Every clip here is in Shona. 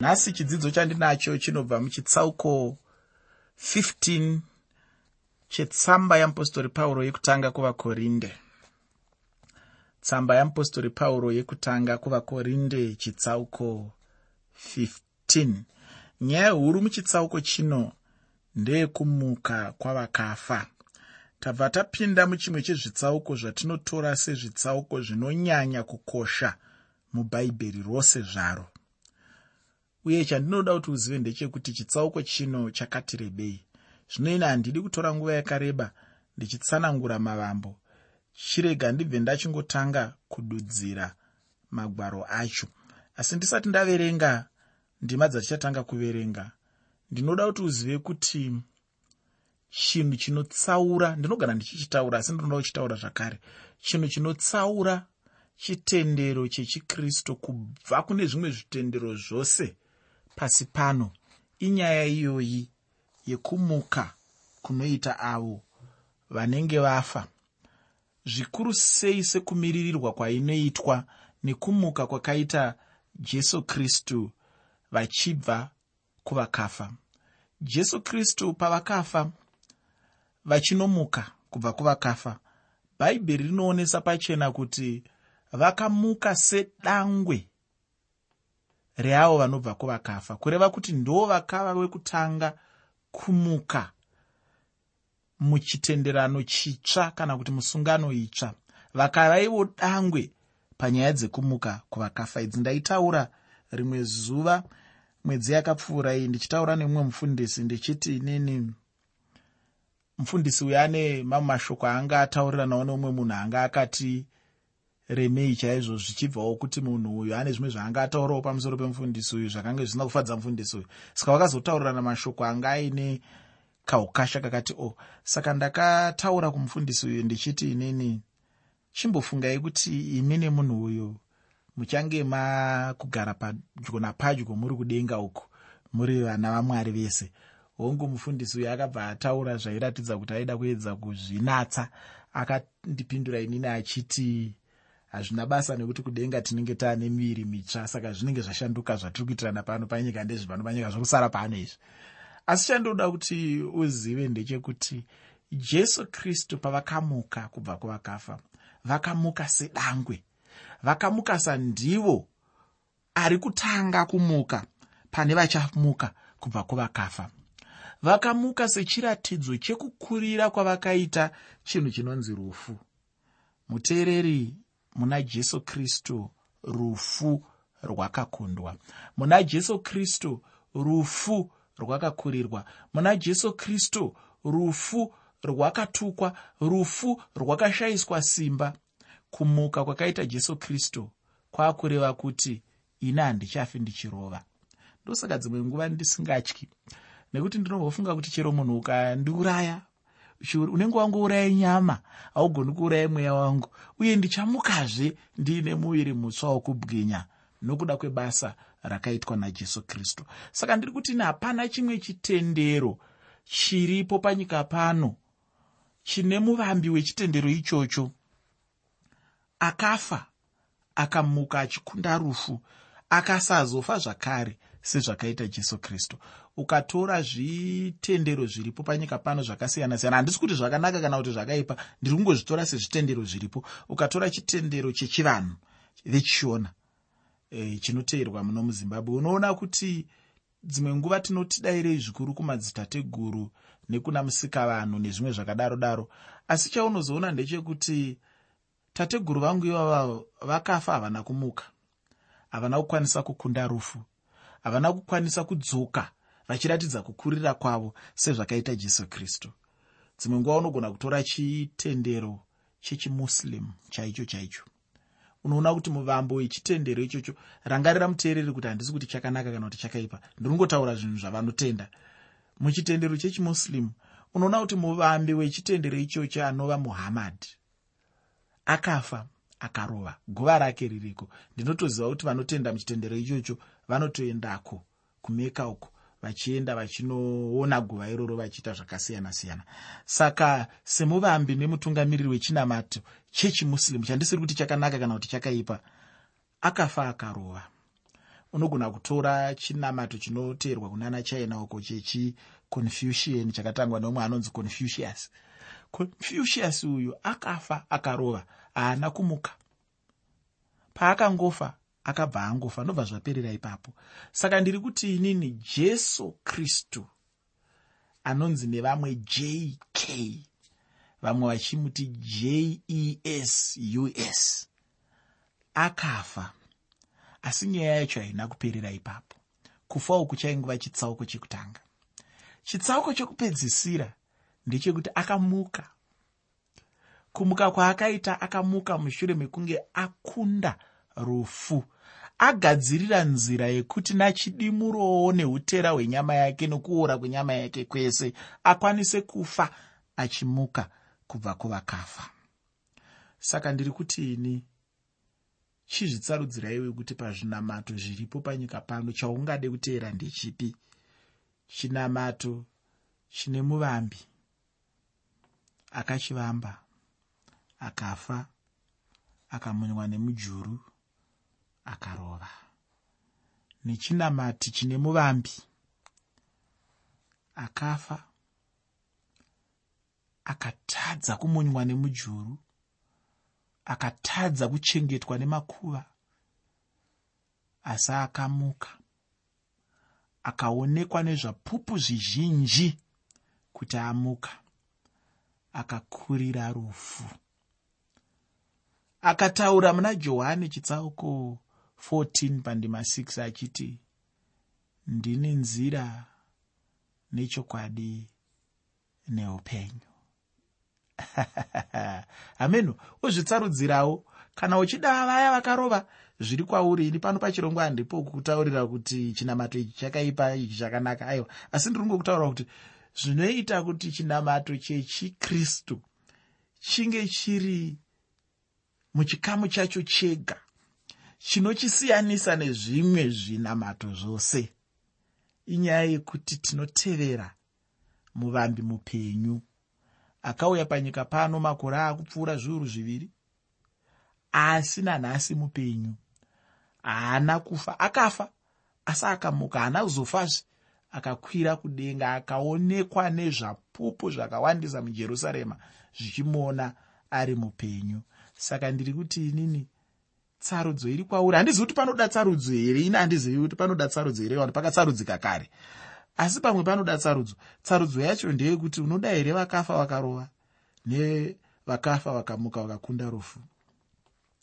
nhasi chidzidzo chandinacho chinobva muchitsauko 15 chetsamba yeapostori pauro yekutanga kuvakorinde. Tsamba yeapostori pauro yekutanga kuvakorinde chitsauko 15 nyaya huru muchitsauko chino ndeyekumuka kwavakafa. Tabva tapinda muchimwe chezvitsauko zvatinotora sezvitsauko zvinonyanya kukosha mubhaibheri rose zvaro uye chandinoda kuti uzive ndechekuti chitsauko chino chakati rebei. Zvino ine handidi kutora nguva yakareba ndichitsanangura mavambo. Chirega ndibve ndachingotanga kududzira magwaro acho. Asi ndisati ndaverenga ndima dzatichatanga kuverenga. Ndinoda kuti uzive kuti chinhu chinotsaura ndinogara ndichichitaura asi ndinoda kuchitaura zvakare. Chinhu chinotsaura chitendero chechikristu kubva kune zvimwe zvitendero zvose pasi pano. Inyaya iyoyi yekumuka kunoita avo vanenge vafa. Zvikuru sei sekumiririrwa kwainoitwa nekumuka kwakaita jesu kristu vachibva kuvakafa. Jesu kristu pavakafa vachinomuka kubva kuvakafa bhaibheri rinoonesa pachena kuti vakamuka sedangwe reavo vanobva kuvakafa kureva kuti ndo vakava wekutanga kumuka muchitenderano chitsva kana kuti musungano itsva. Vakava ivo dangwe panyaya dzekumuka kuvakafa. Idzi ndaitaura rimwe zuva mwedzi yakapfuura iyi ndichitaura nemumwe mufundisi. Ndichiti inini mufundisi uyo ane mamwe mashoko aanga atauriranawo neumwe munhu anga akati remei chaizvo zvichibvawo kuti munhu uyu ane zvimwe zvaanga ataurawo pamusoro pemufundisi uyu zvakanga zvisina kufadza mufundisi uyu saka vakazotaurirana mashoko anga aine kaukasha kakati o oh. saka ndakataura kumufundisi uyu ndichiti inini chimbofungai kuti imi nemunhu uyu muchange makugara padyo napadyo muri kudenga uku muri vana vamwari vese hongu mufundisi uyu akabva ataura zvairatidza kuti aida kuedza kuzvinatsa akandipindura inini achiti hazvina basa nekuti kudenga tinenge taane miviri mitsva saka zvinenge zvashanduka zvatiri kuitirana pano panyika ndezvipano panyika zvokusara pano izvi. Asi chandoda kuti uzive ndechekuti jesu kristu pavakamuka kubva kuvakafa vakamuka sedangwe vakamuka sandivo ari kutanga kumuka pane vachamuka kubva kuvakafa. Vakamuka sechiratidzo chekukurira kwavakaita chinhu chinonzi rufu. Muteereri muna jesu kristu rufu rwakakundwa. Muna jesu kristu rufu rwakakurirwa. Muna jesu kristu rufu rwakatukwa rufu rwakashayiswa simba. Kumuka kwakaita jesu kristu kwaakureva kuti ini handichafi ndichirova. Ndosaka dzimwe nguva ndisingatyi nekuti ndinombofunga kuti chero munhu ukandiuraya unenge wangouraya nyama haugoni kuuraya mweya wangu. Uye ndichamukazve ndiine muviri mutsva wokubwinya nokuda kwebasa rakaitwa najesu kristu. Saka ndiri kuti ini hapana chimwe chitendero chiripo panyika pano chine muvambi wechitendero ichocho akafa akamuka achikunda rufu akasazofa zvakare sezvakaita jesu kristu. Ukatora zvitendero zviripo panyika pano zvakasiyana-siyana handisi kuti zvakanaka kana kuti zvakaipa ndiri kungozvitora sezvitendero zviripo. Ukatora chitendero chechivanhu vechiona e, chinoteerwa muno muzimbabwe unoona kuti dzimwe nguva tinoti dairei zvikuru kumadzitateguru nekuna musikavanhu nezvimwe zvakadaro daro. Asi chaunozoona ndechekuti tateguru vangu ivava vakafa havana kumuka havana kukwanisa kukunda rufu havana kukwanisa kudzoka vachiratidza kukurira kwavo sezvakaita jesu kristu. Dzimwe nguva unogona kutora chitendero chechimuslim chaicho chaicho. Unoona kuti muvambo wechitendero ichocho rangarira muteereri kuti handisi kuti chakanaka kana kuti chakaipa. Ndiringotaura zvinhu zvavanotenda. Muchitendero chechimuslim unoona kuti muvambi wechitendero ichocho anova muhammadhi akafa akarova. Guva rake ririko? Ndinotoziva kuti vanotenda muchitendero ichocho vanotoendako kumeka uko vachienda vachinoona guva iroro vachiita zvakasiyana-siyana saka semuvambi nemutungamiriri wechinamato chechimuslimu chandisiri kuti chakanaka kana kuti chakaipa akafa akarova. Unogona kutora chinamato chinoteerwa kunana china uko chechiconfucian chakatangwa neumwe anonzi confucius. Confucius uyu akafa akarova haana kumuka. Paakangofa akabva angofa ndobva zvaperera ipapo. Saka ndiri kuti inini jesu kristu anonzi nevamwe jk vamwe vachimuti jes us akafa. Asi nyaya yacho haina kuperera ipapo. Kufa uku chainguva chitsauko chekutanga. Chitsauko chokupedzisira ndechekuti akamuka. Kumuka kwaakaita akamuka mushure mekunge akunda rufu. Agadzirira nzira yekuti nachidimurowo neutera hwenyama yake nokuora kwenyama yake kwese akwanise kufa achimuka kubva kuvakafa. Saka ndiri kuti ini chizvitsarudziraiwe kuti pazvinamato zviripo panyika pano chaungade kuteera ndechipi? Chinamato chine muvambi akachivamba akafa akamunywa nemujuru akarova. Nechinamati chine muvambi. Akafa. Akatadza kumunywa nemujuru. Akatadza kuchengetwa nemakuva. Asi akamuka. Akaonekwa nezvapupu zvizhinji kuti amuka. Akakurira rufu. Akataura muna johani chitsauko 14 pandima 6 achiti ndini nzira nechokwadi neupenyu. Hameno uzvitsarudzirawo? Kana uchida vaya vakarova zviri kwauri ini pano pachirongo handipo kutaurira kuti chinamato ichi chakaipa ichi chakanaka. Aiwa asi ndiri ngokutaura kuti zvinoita kuti chinamato chechikristu chinge chiri muchikamu chacho chega chinochisiyanisa nezvimwe zvinamato zvose. Inyaya yekuti tinotevera muvambi mupenyu. Akauya panyika pano makore akupfuura zviuru zviviri asi nanhasi mupenyu. Haana kufa akafa asi akamuka haana kuzofazve akakwira kudenga akaonekwa nezvapupu zvakawandisa mujerusarema zvichimuona ari mupenyu. Saka ndiri kuti inini tsarudzo iri kwauri. Handizivi kuti panoda tsarudzo here ini handizivi kuti panoda tsarudzo here vanhu pakatsarudzika kare. Asi pamwe panoda tsarudzo tsarudzo yacho ndeyekuti unoda here vakafa vakarova? Nevakafa vakamuka vakakunda rufu.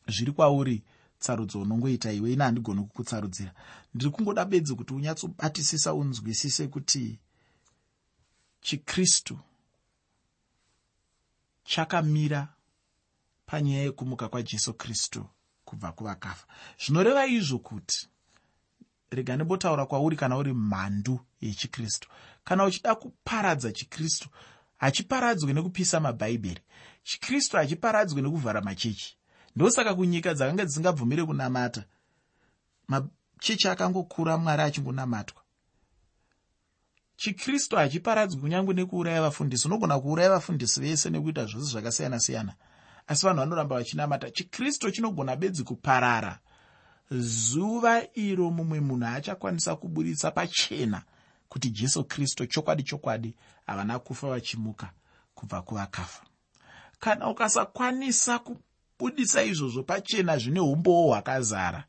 Zviri kwauri tsarudzo unongoita iwe ine handigoni kukutsarudzira. Ndiri kungoda bedzi kuti unyatsobatisisa unzwisise kuti chikristu chakamira panyaya yekumuka kwajesu kristu kubva kuvakafa. Zvinoreva izvo kuti rega ndimbotaura kwauri kana uri mhandu yechikristu. Kana uchida kuparadza chikristu hachiparadzwe nekupisa mabhaibheri chikristu hachiparadzwe nekuvhara machechi. Ndosaka kunyika dzakanga dzisingabvumire kunamata machechi akangokura mwari achingonamatwa. Chikristu hachiparadzwi kunyange nekuuraya vafundisi. Unogona kuuraya vafundisi vese nekuita zvose zvakasiyana-siyana asi vanhu vanoramba vachinamata chikristu chinogona bedzi kuparara. Zuva iro mumwe munhu achakwanisa kuburitsa pachena kuti jesu kristu chokwadi chokwadi havana kufa vachimuka kubva kuvakafa. Kana ukasakwanisa kubudisa izvozvo pachena zvine umbowo hwakazara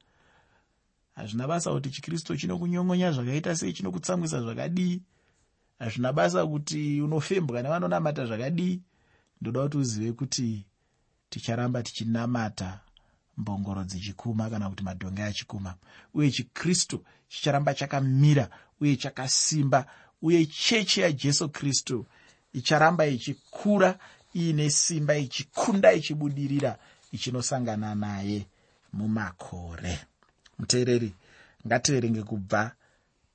hazvina basa kuti chikristu chinokunyongonya zvakaita sei chinokutsamwisa zvakadii? Hazvina basa kuti unofembwa nevanonamata zvakadii? Ndoda kuti uzive kuti ticharamba tichinamata mbongoro dzichikuma kana kuti madhonge achikuma uye chikristu chicharamba chakamira uye chakasimba uye chechi yajesu kristu icharamba ichikura iine simba ichikunda ichibudirira ichinosangana naye mumakore. Muteereri ngativerenge kubva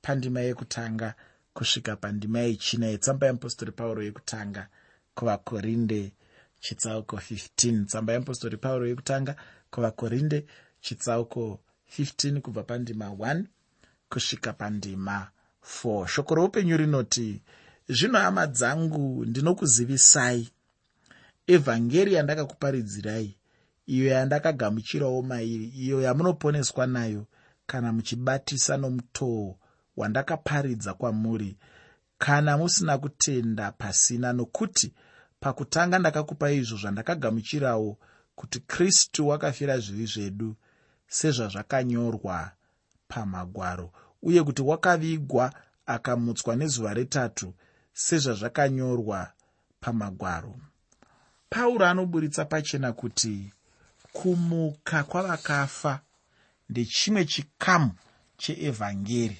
pandima yekutanga kusvika pandima yechina yetsamba yeapostori pauro yekutanga kuvakorinde chitsauko 15 tsamba yeapostori pauro yekutanga kuvakorinde chitsauko 15 kubva pandima 1 kusvika pandima 4 shoko roupenyu rinoti zvino hama dzangu ndinokuzivisai. Evhangeri yandakakuparidzirai iyo yandakagamuchirawo mairi iyo yamunoponeswa nayo kana muchibatisa nomutoo wandakaparidza kwamuri. Kana musina kutenda pasina nokuti pakutanga ndakakupa izvo zvandakagamuchirawo kuti kristu wakafira zvivi zvedu sezvazvakanyorwa pamagwaro uye kuti wakavigwa akamutswa nezuva retatu sezvazvakanyorwa pamagwaro. Pauro anoburitsa pachena kuti kumuka kwavakafa ndechimwe chikamu cheevhangeri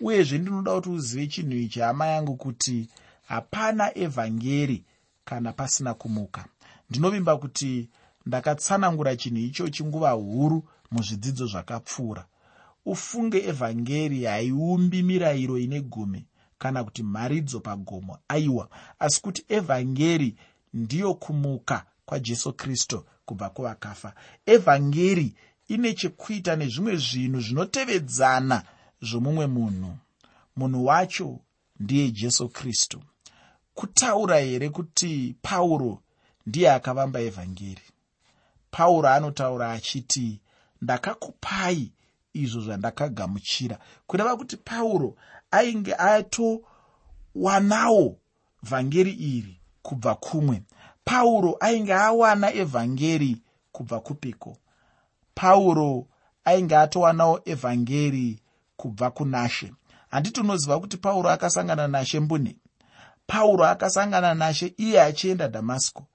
uyezve ndinoda kuti uzive chinhu ichi hama yangu kuti hapana evhangeri kana pasina kumuka. Ndinovimba kuti ndakatsanangura chinhu ichochi nguva huru muzvidzidzo zvakapfuura. Ufunge evhangeri haiumbi mirayiro ine gumi kana kuti mharidzo pagomo aiwa asi kuti evhangeri ndiyo kumuka kwajesu kristu kubva kuvakafa. Evhangeri ine chekuita nezvimwe zvinhu zvinotevedzana zvomumwe munhu. Munhu wacho ndiye jesu kristu kutaura here kuti pauro ndiye akavamba evhangeri? Pauro anotaura achiti ndakakupai izvo zvandakagamuchira. Kureva kuti pauro ainge atowanawo vhangeri iri kubva kumwe. Pauro ainge awana evhangeri kubva kupiko? Pauro ainge atowanawo evhangeri kubva kunashe. Handiti unoziva kuti pauro akasangana nashe mbune pauro akasangana nashe iye achienda dhamasiko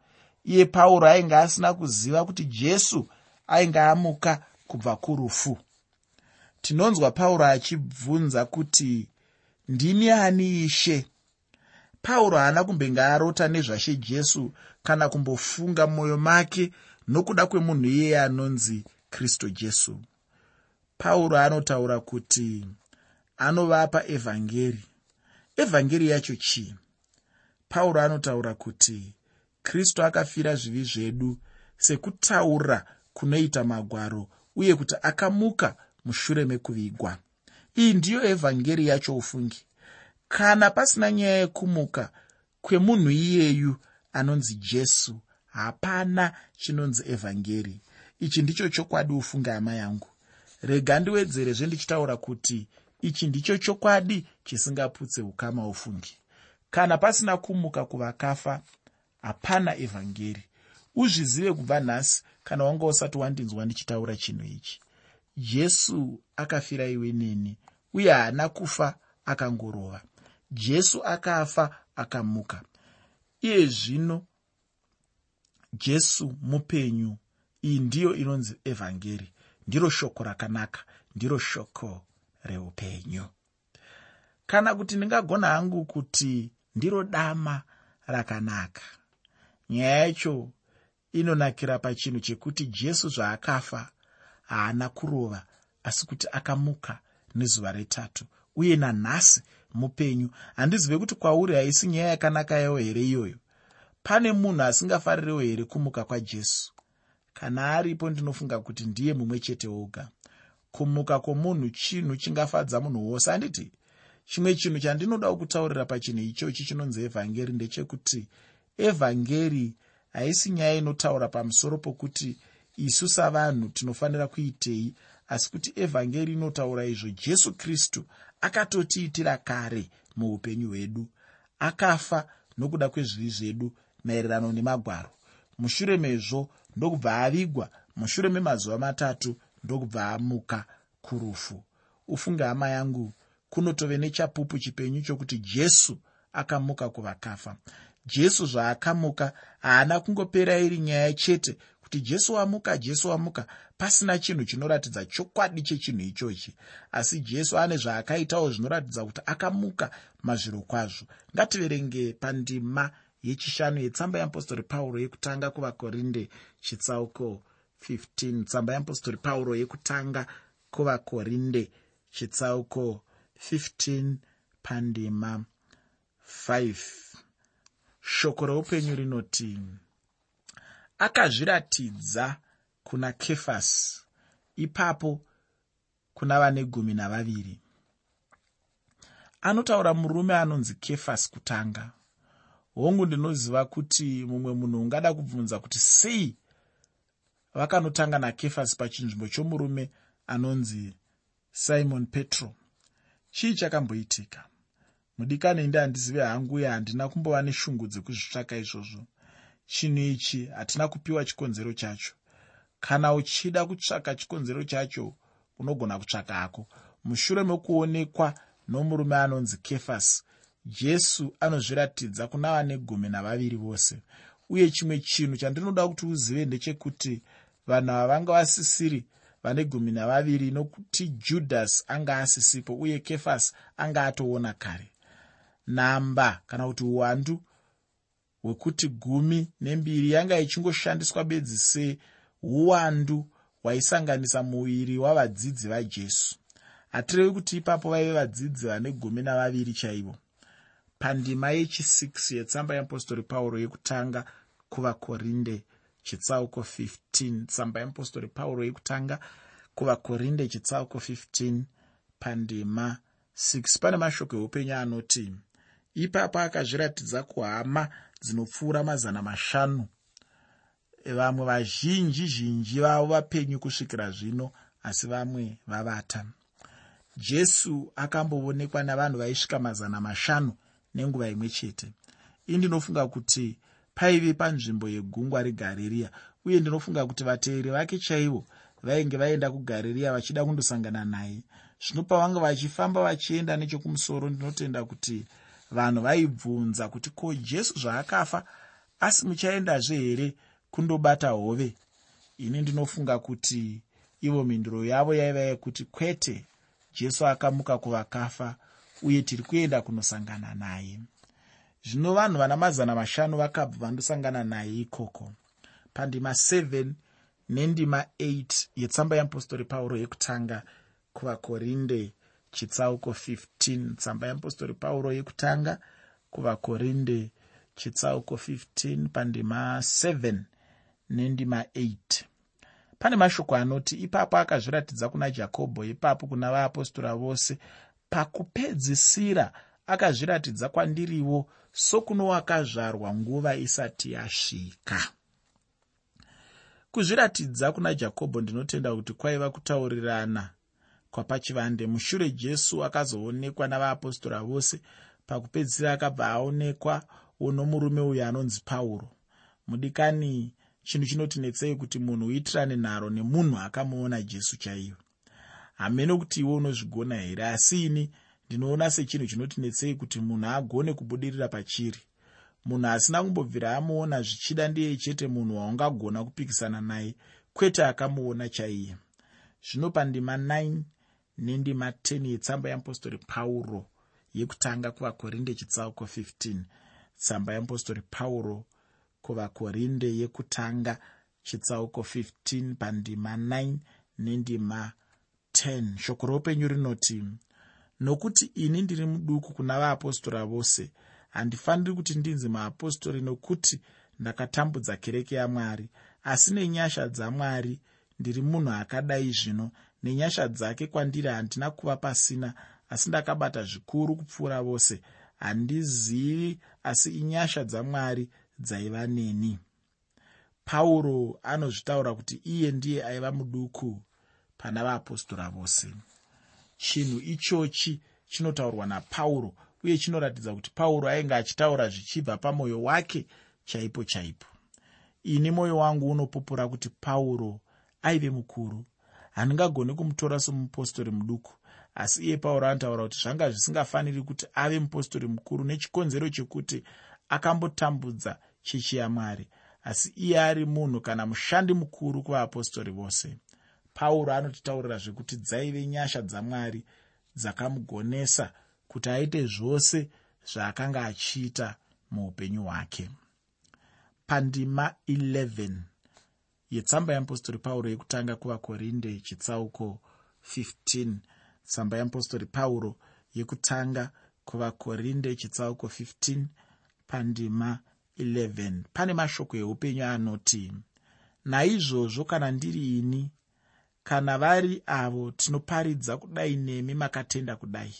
iye pauro ainge asina kuziva kuti jesu ainge amuka kubva kurufu. Tinonzwa pauro achibvunza kuti ndimi ani ishe? Pauro haana kumbenge arota nezvashe jesu kana kumbofunga mumwoyo make nokuda kwemunhu iyeye anonzi kristu jesu. Pauro anotaura kuti anovapa evhangeri. Evhangeri yacho chii pauro anotaura kuti kristu akafira zvivi zvedu sekutaura kunoita magwaro uye kuti akamuka mushure mekuvigwa. Iyi ndiyo evhangeri yacho ufungi. Kana pasina nyaya yekumuka kwemunhu iyeyu anonzi jesu hapana chinonzi evhangeri. Ichi ndicho chokwadi ufunge hama yangu. Rega ndiwedzerezve ndichitaura kuti ichi ndicho chokwadi chisingaputse ukama ufungi kana pasina kumuka kuvakafa hapana evhangeri. Uzvizive kubva nhasi kana wanga usati wandinzwa ndichitaura chinhu ichi. Jesu akafira iwe neni uye haana kufa akangorova. Jesu akafa akamuka. Iye zvino jesu mupenyu iyi ndiyo inonzi evhangeri. Ndiro shoko rakanaka ndiro shoko reupenyu. Kana kuti ndingagona hangu kuti ndiro dama rakanaka. Nyaya yacho inonakira pachinhu chekuti jesu zvaakafa haana kurova asi kuti akamuka nezuva retatu. Uye nanhasi mupenyu handizive kuti kwauri haisi nyaya yakanaka yawo here iyoyo? Pane munhu asingafarirewo here kumuka kwajesu kana aripo ndinofunga kuti ndiye mumwe chete woga. Kumuka kwomunhu chinhu chingafadza munhu wose handiti chimwe chinhu chandinoda kutaurira pachinhu ichochi chinonzi evhangeri ndechekuti evhangeri haisi nyaya inotaura pamusoro pokuti isu savanhu tinofanira kuitei asi kuti evhangeri inotaura izvo jesu kristu akatotiitira kare muupenyu hwedu akafa nokuda kwezvivi zvedu maererano nemagwaro. Mushure mezvo ndokubva avigwa mushure memazuva matatu ndokubva amuka kurufu. Ufunge hama yangu kunotove nechapupu chipenyu chokuti jesu akamuka kuvakafa. Jesu zvaakamuka haana kungopera iri nyaya chete kuti jesu wamuka jesu wamuka pasina chinhu chinoratidza chokwadi chechinhu ichochi. Asi jesu ane zvaakaitawo zvinoratidza kuti akamuka mazviro kwazvo. Ngativerenge pandima yechishanu yetsamba yeapostori pauro yekutanga kuvakorinde chitsauko 15 tsamba yeapostori pauro yekutanga kuvakorinde chitsauko 15 pandima 5 shoko reupenyu rinoti akazviratidza kuna kefasi ipapo kuna vane gumi navaviri. Anotaura murume anonzi kefasi kutanga. Hongu ndinoziva kuti mumwe munhu ungada kubvunza kuti sei vakanotanga nakefasi pachinzvimbo chomurume anonzi simon petro chii chakamboitika? Mudikani inde handizive hangu uye handina kumbova neshungu dzekuzvitsvaka izvozvo. Chinhu ichi hatina kupiwa chikonzero chacho. Kana uchida kutsvaka chikonzero chacho unogona kutsvaka hako. Mushure mekuonekwa nomurume anonzi kefasi jesu anozviratidza kuna vane gumi navaviri vose. Uye chimwe chinhu chandinoda kuti uzive ndechekuti vanhu ava vanga vasisiri vane gumi navaviri nokuti judhasi anga asisipo uye kefasi anga atoona kare. Namba kana kuti uwandu hwekuti gumi nembiri yanga ichingoshandiswa bedzi seuwandu hwaisanganisa muviri wavadzidzi vajesu. Hatirevi kuti ipapo vaive vadzidzi vane gumi navaviri chaivo. Pandima yechi6 yetsamba yeapostori pauro yekutanga kuvakorinde chitsauko 15 tsamba yeapostori pauro yekutanga kuvakorinde chitsauko 15 pandima 6 pane mashoko eupenyu anoti ipapo akazviratidza kuhama dzinopfuura mazana mashanu. Vamwe vazhinji zhinji vavo vapenyu kusvikira zvino asi vamwe vavata. Jesu akamboonekwa navanhu vaisvika mazana mashanu nenguva imwe chete. Ii ndinofunga kuti paive panzvimbo yegungwa regaririya uye ndinofunga kuti vateeri vake chaivo vainge vaenda kugaririya vachida kundosangana naye. Zvino pavanga vachifamba vachienda nechekumusoro ndinotenda kuti vanhu vaibvunza kuti ko jesu zvaakafa asi muchaendazve here kundobata hove? Ini ndinofunga kuti ivo mhinduro yavo yaiva yekuti kwete jesu akamuka kuvakafa uye tiri kuenda kunosangana naye zvino vanhu vana mazana mashanu vakabva vandosangana naye ikoko. Pandima 7 nendima 8 yetsamba yeapostori pauro yekutanga kuvakorinde chitsauko 15 tsamba yeapostori pauro yekutanga kuvakorinde chitsauko 15 pandima 7 nendima 8 pane mashoko anoti ipapo akazviratidza kuna jakobho ipapo kuna vaapostora vose pakupedzisira akazviratidza kwandiriwo sokuno wakazvarwa nguva isati yasvika. Kuzviratidza kuna jakobho ndinotenda kuti kwaiva kutaurirana kwapachivande. Mushure jesu akazoonekwa navaapostora vose pakupedzisira akabva aonekwa uno murume uyo anonzi pauro. Mudikani chinhu chinotinetsei kuti munhu uitirane nharo nemunhu akamuona jesu chaivo hamene kuti iwe unozvigona here? Asi ini ndinoona sechinhu chinotinetsei kuti munhu agone kubudirira pachiri. Munhu asina kumbobvira amuona zvichida ndeye chete munhu waungagona kupikisana naye kwete akamuona chaiye. Zvino pandima 9 nendima 10 yetsamba yeapostori pauro yekutanga kuvakorinde chitsauko 15 tsamba yeapostori pauro kuvakorinde yekutanga chitsauko 15 pandima 9 nendima 10 shoko roupenyu rinoti nokuti ini ndiri muduku kuna vaapostora vose. Handifaniri kuti ndinzi maapostori nokuti ndakatambudza kereke yamwari. Asi nenyasha dzamwari ndiri munhu akadai zvino. Nenyasha dzake kwandiri handina kuva pasina asi ndakabata zvikuru kupfuura vose. Handizivi asi inyasha dzamwari dzaiva neni. Pauro anozvitaura kuti iye ndiye aiva muduku pana vaapostora vose chinhu ichochi chinotaurwa napauro uye chinoratidza kuti pauro ainge achitaura zvichibva pamwoyo wake chaipo chaipo. Ini mwoyo wangu unopupura kuti pauro aive mukuru. Handingagoni kumutora somupostori muduku asi iye pauro anotaura kuti zvanga zvisingafaniri kuti ave mupostori mukuru nechikonzero chekuti akambotambudza chechi yamwari asi iye ari munhu kana mushandi mukuru kuvaapostori vose pauro anotitaurira zvekuti dzaive nyasha dzamwari dzakamugonesa kuti aite zvose zvaakanga achiita muupenyu hwake. Pandima 11 yetsamba yeapostori pauro yekutanga kuvakorinde chitsauko 15 tsamba yeapostori pauro yekutanga kuvakorinde chitsauko 15 pandima 11 pane mashoko eupenyu anoti naizvozvo kana ndiri ini kana vari avo tinoparidza kudai nemi makatenda kudai.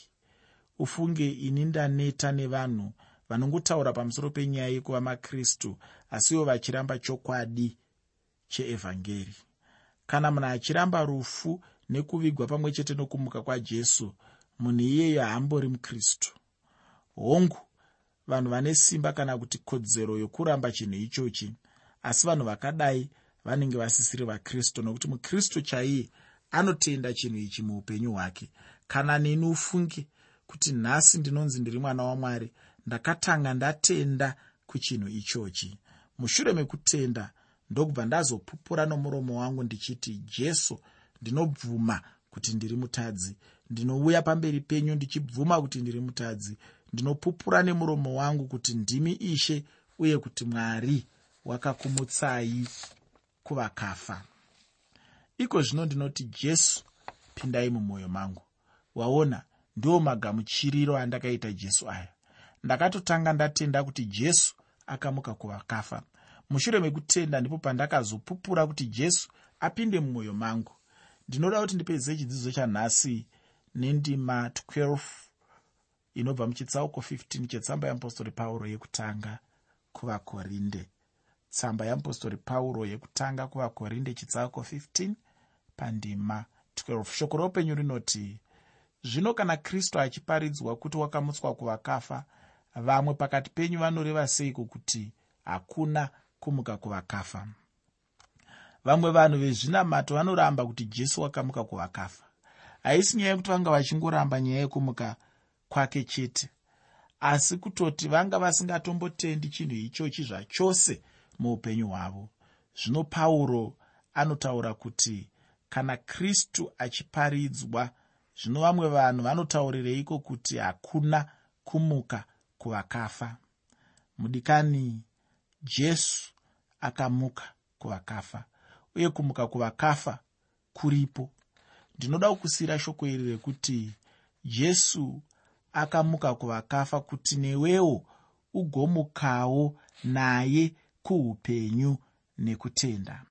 Ufunge ini ndaneta nevanhu vanongotaura pamusoro penyaya yekuva makristu asiwo vachiramba chokwadi cheevhangeri. Kana munhu achiramba rufu nekuvigwa pamwe chete nokumuka kwajesu munhu iyeyo haambori mukristu. Hongu vanhu vane simba kana kuti kodzero yokuramba chinhu ichochi asi vanhu vakadai vanenge vasisiri vakristu nokuti mukristu chaiye anotenda chinhu ichi muupenyu hwake. Kana neni ufunge kuti nhasi ndinonzi ndiri mwana wamwari ndakatanga ndatenda kuchinhu ichochi. Mushure mekutenda ndokubva ndazopupura nomuromo wangu ndichiti jesu ndinobvuma kuti ndiri mutadzi. Ndinouya pamberi penyu ndichibvuma kuti ndiri mutadzi. Ndinopupura nemuromo wangu kuti ndimi ishe uye kuti mwari wakakumutsai kuvakafa. Iko zvino ndinoti jesu pindai mumwoyo mangu. Waona ndiwo magamuchiriro andakaita jesu aya. Ndakatotanga ndatenda kuti jesu akamuka kuvakafa. Mushure mekutenda ndipo pandakazopupura kuti jesu apinde mumwoyo mangu. Ndinoda kuti ndipedzise chidzidzo chanhasi nendima 12 inobva muchitsauko 15 chetsamba yeapostori pauro yekutanga kuvakorinde tsamba yeapostori pauro yekutanga kuvakorinde chitsauko 15 pandima 12 shoko roupenyu rinoti zvino kana kristu achiparidzwa kuti wakamutswa kuvakafa vamwe pakati penyu vanoreva seiko kuti hakuna kumuka kuvakafa? Vamwe vanhu vezvinamato vanoramba kuti jesu wakamuka kuvakafa. Haisi nyaya yekuti vanga vachingoramba nyaya yekumuka kwake chete asi kutoti vanga vasingatombotendi chinhu ichochi zvachose muupenyu hwavo. Zvino pauro anotaura kuti kana kristu achiparidzwa zvino vamwe vanhu vanotaurireiko kuti hakuna kumuka kuvakafa? Mudikani jesu akamuka kuvakafa uye kumuka kuvakafa kuripo. Ndinoda kukusiyira shoko iri rekuti jesu akamuka kuvakafa kuti newewo ugomukawo naye kuupenyu nekutenda